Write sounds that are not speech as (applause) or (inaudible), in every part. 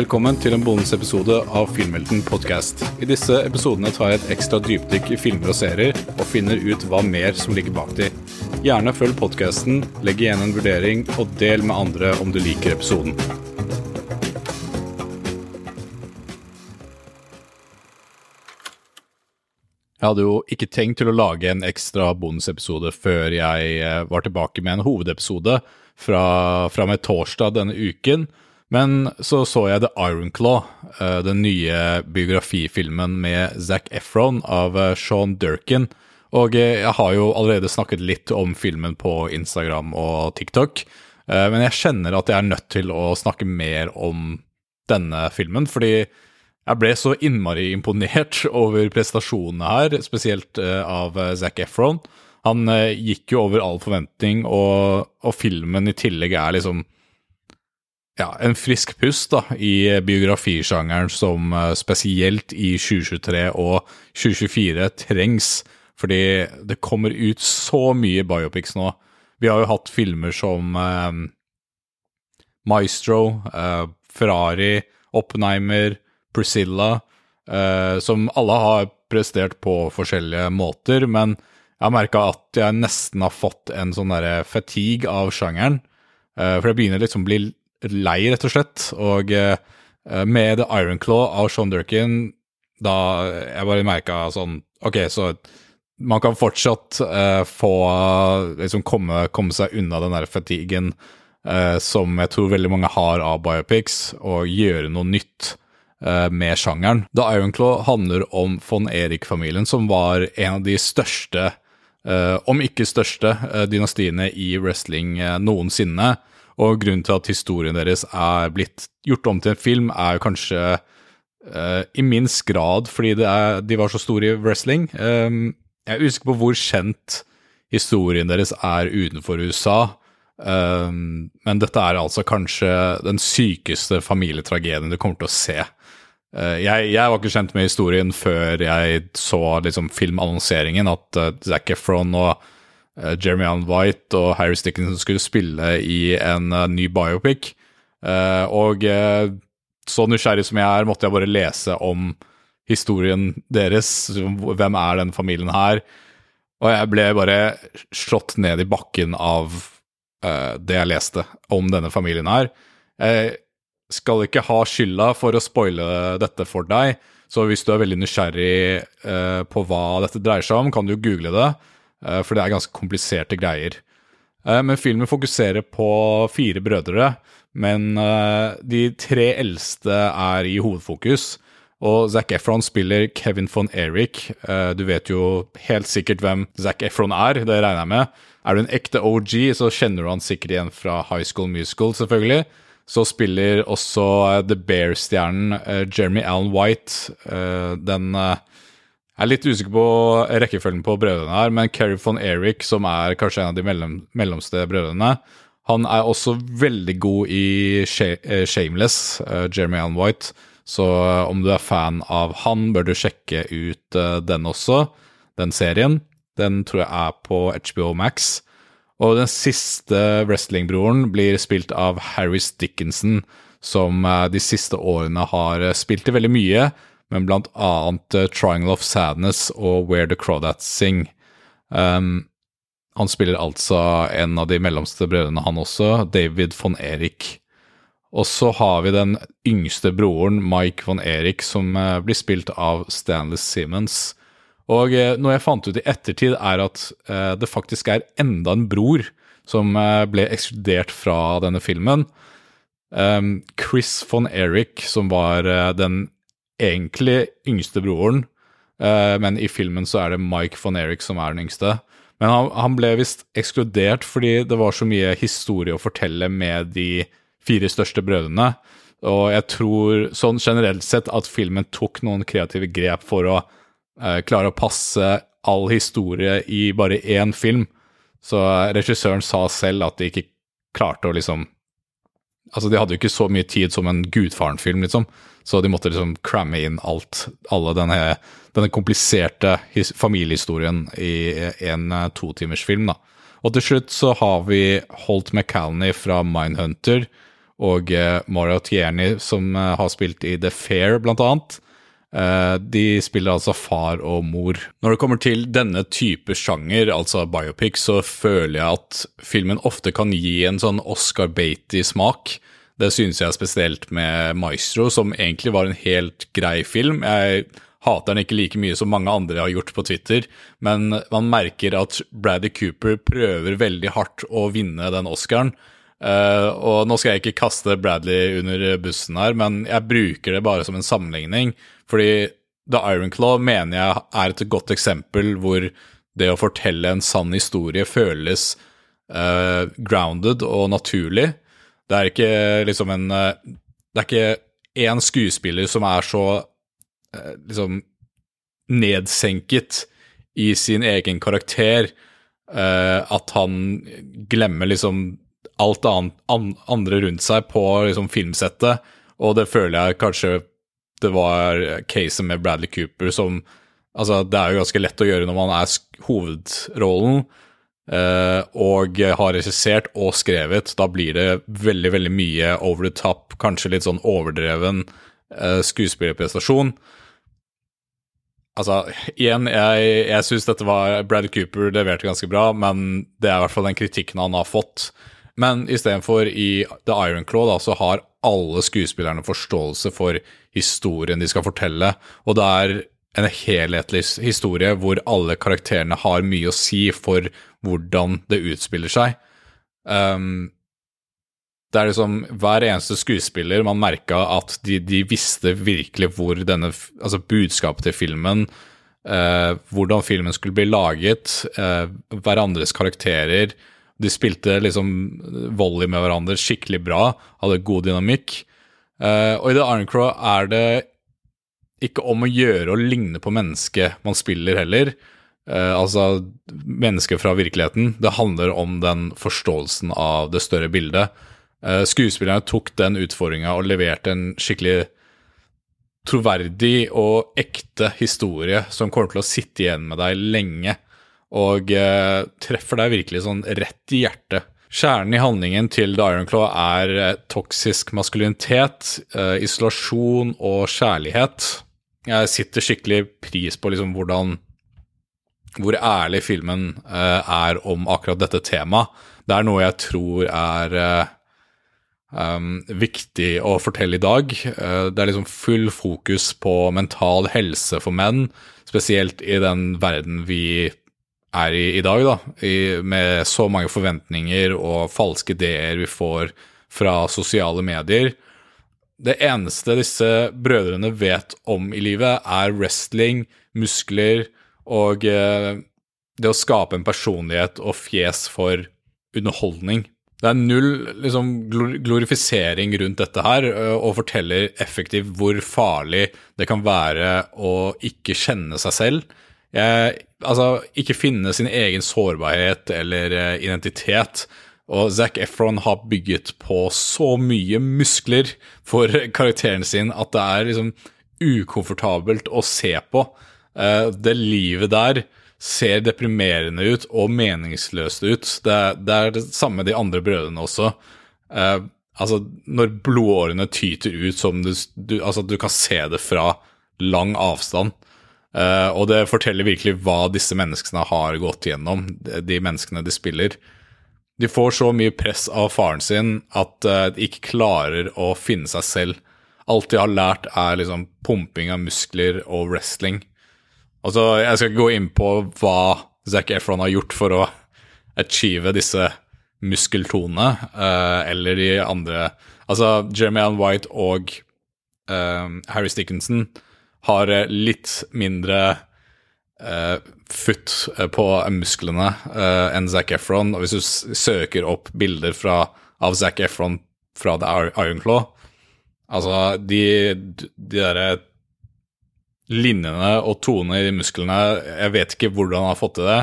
Velkommen til en bonusepisode av Filmhelten podcast. I disse episodene tar jeg et ekstra dypdykk i filmer og serier, og finner ut hva mer som ligger bak de. Gjerne følg podkasten, legg igjen en vurdering, og del med andre om du liker episoden. Jeg hadde jo ikke tenkt til å lage en ekstra bonusepisode før jeg eh, var tilbake med en hovedepisode fra, fra med torsdag denne uken. Men så så jeg The Iron Claw, eh, den nye biografifilmen med Zac Efron av eh, Sean Durkin. Og jeg har jo allerede snakket litt om filmen på Instagram og TikTok, men jeg kjenner at jeg er nødt til å snakke mer om denne filmen, fordi jeg ble så innmari imponert (laughs) over prestasjonene her, spesielt av Zac Efron. Han gikk jo over all forventning, og, og, filmen i tillegg er liksom ja, en frisk pust da, i biografisjangeren som spesielt i 2023 og 2024 trengs. Fordi det kommer ut så mye biopics nå. Vi har jo hatt filmer som Maestro, Ferrari, Oppenheimer Priscilla, eh, som alle har prestert på forskjellige måter, men jeg har merka at jeg nesten har fått en sånn derre fatigue av sjangeren. Eh, for jeg begynner liksom å bli lei, rett og slett. Og eh, med The Iron Claw av Sean Durkin, da jeg bare merka sånn Ok, så man kan fortsatt uh, få liksom komme, komme, seg unna den der fatiguen uh, som jeg tror veldig mange har av biopics, og gjøre noe nytt. uh, med sjangeren. The Ironclaw handler om von Erik-familien, som var en av de største, eh, om ikke største, eh, dynastiene i wrestling noensinne. Og grunnen til at historien deres er blitt gjort om til en film, er jo kanskje uh, i minst grad fordi er, de var så store i wrestling. Um, jeg er usikker på hvor kjent historien deres er utenfor USA. Um, men dette er altså kanskje den sykeste familietragedien du kommer til å se. Uh, jeg, jeg, var ikke kjent med historien før jeg så liksom, filmannonseringen, at uh, Zac Efron og Jeremy Allen White og Harry Stickinson skulle spille i en uh, ny biopic. og så nysgjerrig som jeg er, måtte jeg bare lese om historien deres. Hvem er denne familien her? Og jeg ble bare slått ned i bakken av det jeg leste om denne familien her. Jeg skal ikke ha skylda for å spoile dette for deg. Så hvis du er veldig nysgjerrig på hva dette dreier seg om, kan du google det, for det er ganske kompliserte greier. Uh, men filmen fokuserer på fire brødre, men de tre eldste er i hovedfokus. Og Zac Efron spiller Kevin von Eric. du vet jo helt sikkert hvem Zac Efron er, det regner jeg med. Er du en ekte OG, så kjenner du han sikkert igjen fra High School Musical, selvfølgelig så spiller også The Bear-stjernen Jeremy Allen White. Den Jeg er litt usikker på rekkefølgen på brødrene her, men Kerry von Eric, som er kanskje en av de mellom, mellomste brødrene, han er også veldig god i Shameless, Jeremy Allen White. Så om du er fan av han, bør du sjekke ut den også, den serien. Den tror jeg er på HBO Max. Og den siste wrestlingbroren blir spilt av Harris Dickinson, som eh, de siste årene har eh, spilt i veldig mye, men blant annet eh, Triangle of Sadness og Where the Crawdads Sing. Um, han spiller altså en av de mellomste brødrene, han også, David von Erik. Og så har vi den yngste broren, Mike von Erik, som blir spilt av Stanley Simmons. Og eh, noe jeg fant ut i ettertid, er at eh, det faktisk er enda en bror som eh, ble ekskludert fra denne filmen. Um, Chris von Erik, som var den egentlig yngste broren, men i filmen så er det Mike von Eric som er den yngste. Men han, han ble visst ekskludert fordi det var så mye historie å fortelle med de fire største brødrene. Og jeg tror sånn generelt sett at filmen tok noen kreative grep for å eh, klare å passe all historie i bare én film. Så regissøren sa selv at de ikke klarte å liksom Altså, de hadde jo ikke så mye tid som en Gudfaren-film, liksom. Så de måtte liksom cramme inn alt, alle denne, denne kompliserte familiehistorien i en uh, totimersfilm, da. Og til slutt så har vi Holt McCalney fra Mindhunter og eh, Mario Tierney, som eh, har spilt i The Fair, blant annet. Uh, de spiller altså far og mor. Når det kommer til denne type sjanger, altså biopic, så føler jeg at filmen ofte kan gi en sånn Oscar Beatty-smak. Det synes jeg spesielt med Maestro, som egentlig var en helt grei film. Jeg hater den ikke like mye som mange andre har gjort på Twitter, men man merker at Bradley Cooper prøver veldig hardt å vinne den Oscaren. Uh, og nå skal jeg ikke kaste Bradley under bussen her, men jeg bruker det bare som en sammenligning. Fordi The Iron Claw mener jeg er et godt eksempel hvor det å fortelle en sann historie føles uh, grounded og naturlig. Det er ikke liksom en uh, Det er ikke én skuespiller som er så liksom nedsenket i sin egen karakter at han glemmer liksom alt annet, an, andre rundt seg på liksom, filmsettet, og det føler jeg kanskje det var caset med Bradley Cooper som Altså, det er jo ganske lett å gjøre når man er hovedrollen eh, og har regissert og skrevet. Da blir det veldig, veldig mye over the top, kanskje litt sånn overdreven eh, skuespillerprestasjon. Altså, igjen, jeg, jeg syns dette var Bradley Cooper leverte ganske bra, men det er i hvert fall den kritikken han har fått. Men istedenfor i The Iron Claw da, så har alle skuespillerne forståelse for historien de skal fortelle, og det er en helhetlig historie hvor alle karakterene har mye å si for hvordan det utspiller seg. Um, det er liksom hver eneste skuespiller man merka at de, de, visste virkelig hvor denne Altså budskapet til filmen, eh, hvordan filmen skulle bli laget, eh, hverandres karakterer, de spilte liksom volley med hverandre skikkelig bra, hadde god dynamikk. Uh, og i The Iron Crow er det ikke om å gjøre å ligne på mennesket man spiller heller. Uh, altså mennesket fra virkeligheten. Det handler om den forståelsen av det større bildet. Uh, skuespillerne tok den utfordringa og leverte en skikkelig troverdig og ekte historie som kommer til å sitte igjen med deg lenge og uh, treffer deg virkelig sånn rett i hjertet. Kjernen i handlingen til The Iron Claw er eh, toksisk maskulinitet, eh, isolasjon og kjærlighet. Jeg sitter skikkelig pris på liksom hvordan hvor ærlig filmen eh, er om akkurat dette temaet. Det er noe jeg tror er um, viktig å fortelle i dag. Det er liksom full fokus på mental helse for menn, spesielt i den verden vi er i i dag, da, i, med så mange forventninger og falske ideer vi får fra sosiale medier. Det eneste disse brødrene vet om i livet, er wrestling, muskler og eh, det å skape en personlighet og fjes for underholdning. Det er null liksom, glorifisering rundt dette her, eh, og forteller effektivt hvor farlig det kan være å ikke kjenne seg selv altså, ikke finne sin egen sårbarhet eller uh, identitet. Og Zac Efron har bygget på så mye muskler for (laughs) karakteren sin at det er liksom ukomfortabelt å se på. Uh, det livet der ser deprimerende ut og meningsløst ut. Det, det er det samme med de andre brødrene også. Eh, altså, når blodårene tyter ut som du, du Altså, du kan se det fra lang avstand. Uh, og det forteller virkelig hva disse menneskene har gått gjennom, de menneskene de spiller. De får så mye press av faren sin at uh, de ikke klarer å finne seg selv. Alt de har lært, er liksom pumping av muskler og wrestling. Altså, jeg skal ikke gå inn på hva Zac Efron har gjort for å achieve disse muskeltonene, uh, eller de andre Altså, Jeremy Allen White og Harry Stickinson har eh, litt mindre uh, futt eh, på musklene uh, enn Zac Efron. Og hvis du søker opp bilder fra, av Zac Efron fra The Iron Claw Altså, de, de derre linjene og tonene i musklene Jeg vet ikke hvordan han har fått til det.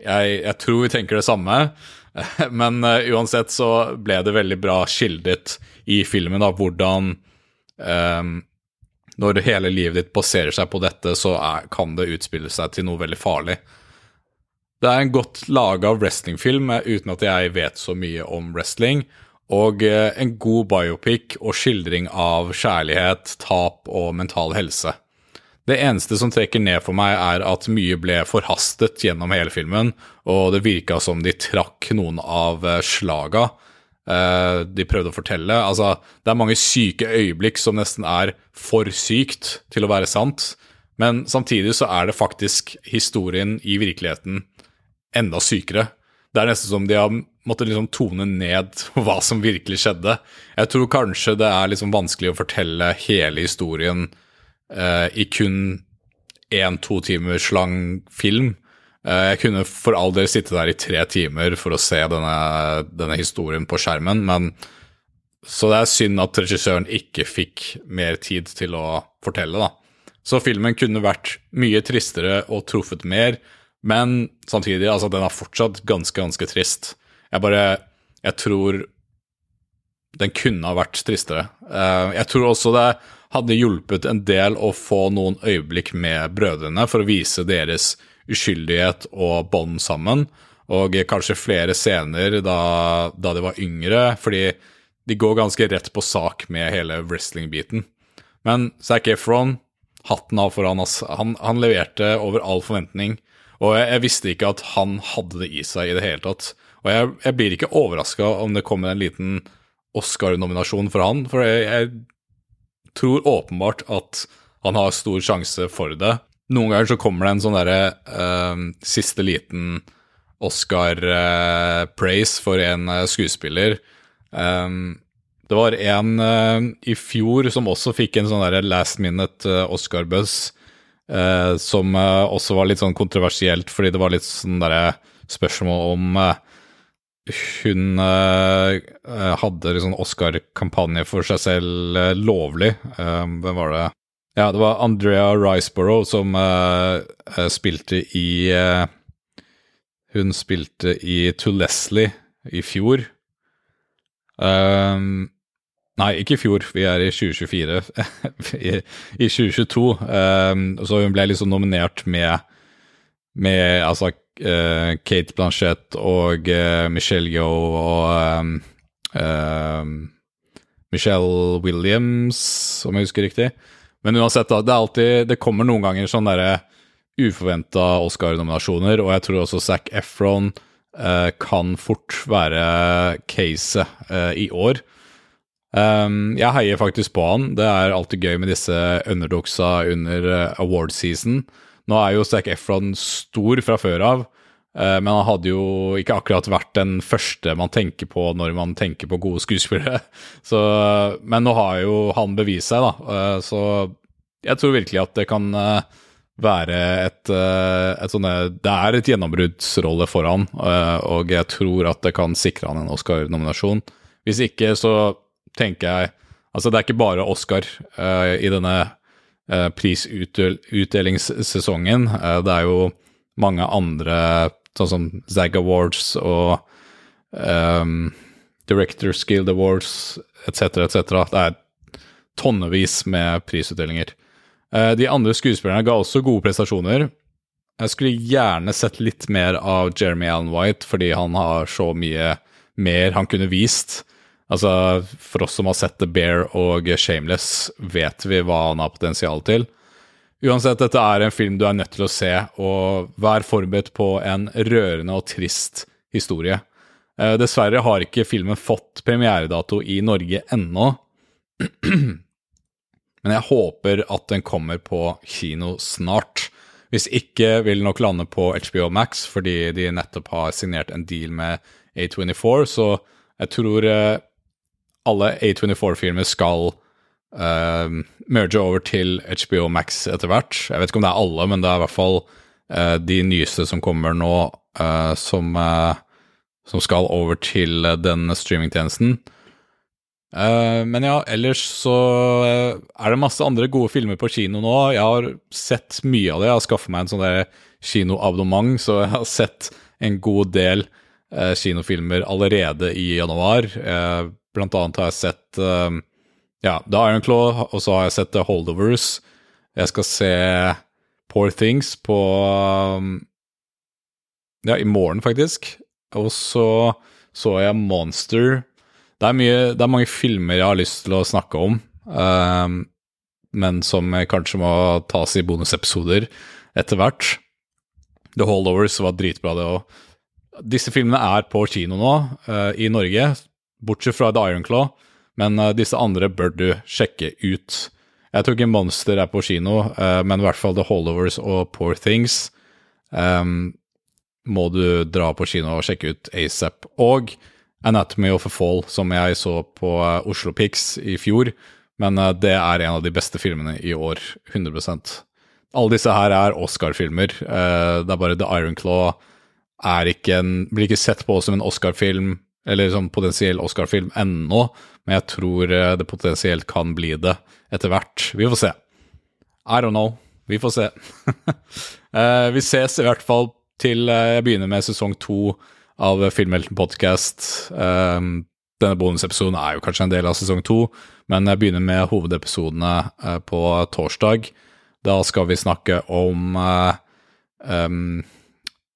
Jeg, jeg tror vi tenker det samme. (laughs) Men uh, uansett så ble det veldig bra skildret i filmen da, hvordan um, når hele livet ditt baserer seg på dette, så er, kan det utspille seg til noe veldig farlig. Det er en godt laga wrestlingfilm uten at jeg vet så mye om wrestling, og eh, en god biopic og skildring av kjærlighet, tap og mental helse. Det eneste som trekker ned for meg, er at mye ble forhastet gjennom hele filmen, og det virka som de trakk noen av eh, slaga eh, de prøvde å fortelle. Altså, det er mange syke øyeblikk som nesten er for sykt til å være sant, men samtidig så er det faktisk historien i virkeligheten enda sykere. Det er nesten som de har måttet liksom tone ned (laughs) hva som virkelig skjedde. Jeg tror kanskje det er liksom vanskelig å fortelle hele historien uh, i kun én-to timers lang film. Uh, jeg kunne for all del sitte der i tre timer for å se denne, denne historien på skjermen, men så det er synd at regissøren ikke fikk mer tid til å fortelle, da. Så filmen kunne vært mye tristere og truffet mer, men samtidig, altså, den er fortsatt ganske, ganske trist. Jeg bare Jeg tror den kunne ha vært tristere. Uh, jeg tror også det hadde hjulpet en del å få noen øyeblikk med brødrene for å vise deres uskyldighet og bånd sammen, og kanskje flere scener da, da de var yngre, fordi de går ganske rett på sak med hele wrestling-biten. Men Zac Efron, hatten av for han, han, han leverte over all forventning. Og jeg, jeg, visste ikke at han hadde det i seg i det hele tatt. Og jeg, jeg blir ikke overraska om det kommer en liten Oscar-nominasjon for han, for jeg, jeg, tror åpenbart at han har stor sjanse for det. Noen ganger så kommer det en sånn derre uh, siste liten Oscar-praise uh, for en uh, skuespiller. Um, det var en i fjor som også fikk en sånn derre last minute Oscar-buzz som også var litt sånn kontroversielt, fordi det var litt sånn spørsmål om hun hadde liksom Oscar-kampanje for seg selv lovlig. hvem var det? Ja, det var Andrea Riceborough som spilte i Hun spilte i To Leslie i fjor. Um, Nei, ikke i fjor. Vi er i 2024. (laughs) I, I, 2022. Um, så hun ble liksom nominert med, med altså uh, Kate Blanchett og uh, Michelle Yeoh og um, uh, Michelle Williams, om jeg husker riktig. Men uansett, da, det, alltid, det kommer noen ganger sånne uforventa Oscar-nominasjoner, og jeg tror også Zac Efron eh, kan fort være caset eh, i år. Um, jeg heier faktisk på han. Det er alltid gøy med disse underdogsa under uh, award season. Nå er jo Zac Efron stor fra før av, men han hadde jo ikke akkurat vært den første man tenker på når man tenker på gode skuespillere. (laughs) Så, men nå har jo han bevist seg, da. Uh, så jeg tror virkelig at det kan være et, et sånne Det er et gjennombruddsrolle for han, og jeg tror at det kan sikre han en Oscar-nominasjon. Hvis ikke, så tenker jeg Altså, det er ikke bare Oscar i denne prisutdelingssesongen. Det er jo mange andre, sånn som Zag Awards og um, Directors Guild Awards etc., etc. Det er tonnevis med prisutdelinger. de andre skuespillerne ga også gode prestasjoner. Jeg skulle gjerne sett litt mer av Jeremy Allen White, fordi han har så mye mer han kunne vist. Altså, For oss som har sett The Bear og Shameless, vet vi hva han har potensial til. Uansett, dette er en film du er nødt til å se, og vær forberedt på en rørende og trist historie. Eh, dessverre har ikke filmen fått premieredato i Norge ennå. (clears throat) Men jeg håper at den kommer på kino snart. Hvis ikke vil den nok lande på HBO Max, fordi de nettopp har signert en deal med A24, så jeg tror eh, alle A24-filmer skal uh, merge over til HBO Max etter hvert. Jeg vet ikke om det er alle, men det er i hvert fall uh, de nyeste som kommer nå, uh, som, som, skal over til den streamingtjenesten. men ja, ellers så er det masse andre gode filmer på kino nå. Jeg har sett mye av det. Jeg har skaffet meg en sånn kinoabonnement, så jeg har sett en god del kinofilmer allerede i januar. Blant annet har jeg sett ja, The Iron Claw, og så har jeg sett The Holdovers. Jeg skal se Poor Things på um, Ja, i morgen, faktisk. Og så så jeg Monster. det er, mye, det er mange filmer jeg har lyst til å snakke om, um, men som kanskje må tas i bonusepisoder etter hvert. The Holdovers var dritbra, det òg. Disse filmene er på kino nå, uh, i Norge, bortsett fra The Iron Claw, men uh, disse andre bør du sjekke ut. Jeg tror ikke Monster er på kino, uh, men i hvert fall The Holdovers og Poor Things um, må du dra på kino og sjekke ut ASAP. Og Anatomy of a Fall, som jeg så på Oslo Pix i fjor. Men det er en av de beste filmene i år. 100 Alle disse her er Oscar-filmer. Det er bare The Iron Claw ikke en, blir ikke sett på som en Oscar-film, eller som potensiell Oscar-film ennå, men jeg tror det potensielt kan bli det etter hvert. Vi får se. I don't know. Vi får se. (laughs) vi ses i hvert fall til jeg begynner med sesong to av Filmhelten podcast. Um, denne bonusepisoden er jo kanskje en del av sesong to, men jeg begynner med hovedepisodene på torsdag. Da skal vi snakke om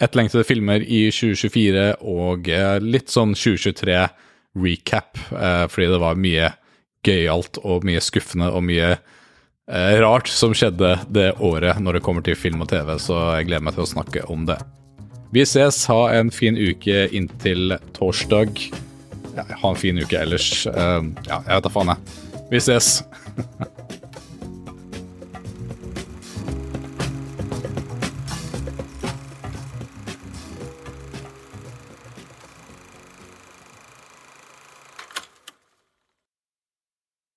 etterlengtede filmer i 2024 og litt sånn 2023-recap, fordi det var mye gøyalt og mye skuffende og mye rart som skjedde det året når det kommer til film og TV, så jeg gleder meg til å snakke om det. Vi ses. Ha en fin uke inntil torsdag. Ja, ha en fin uke ellers. Uh, ja, jeg vet da faen, jeg. Vi ses. (laughs)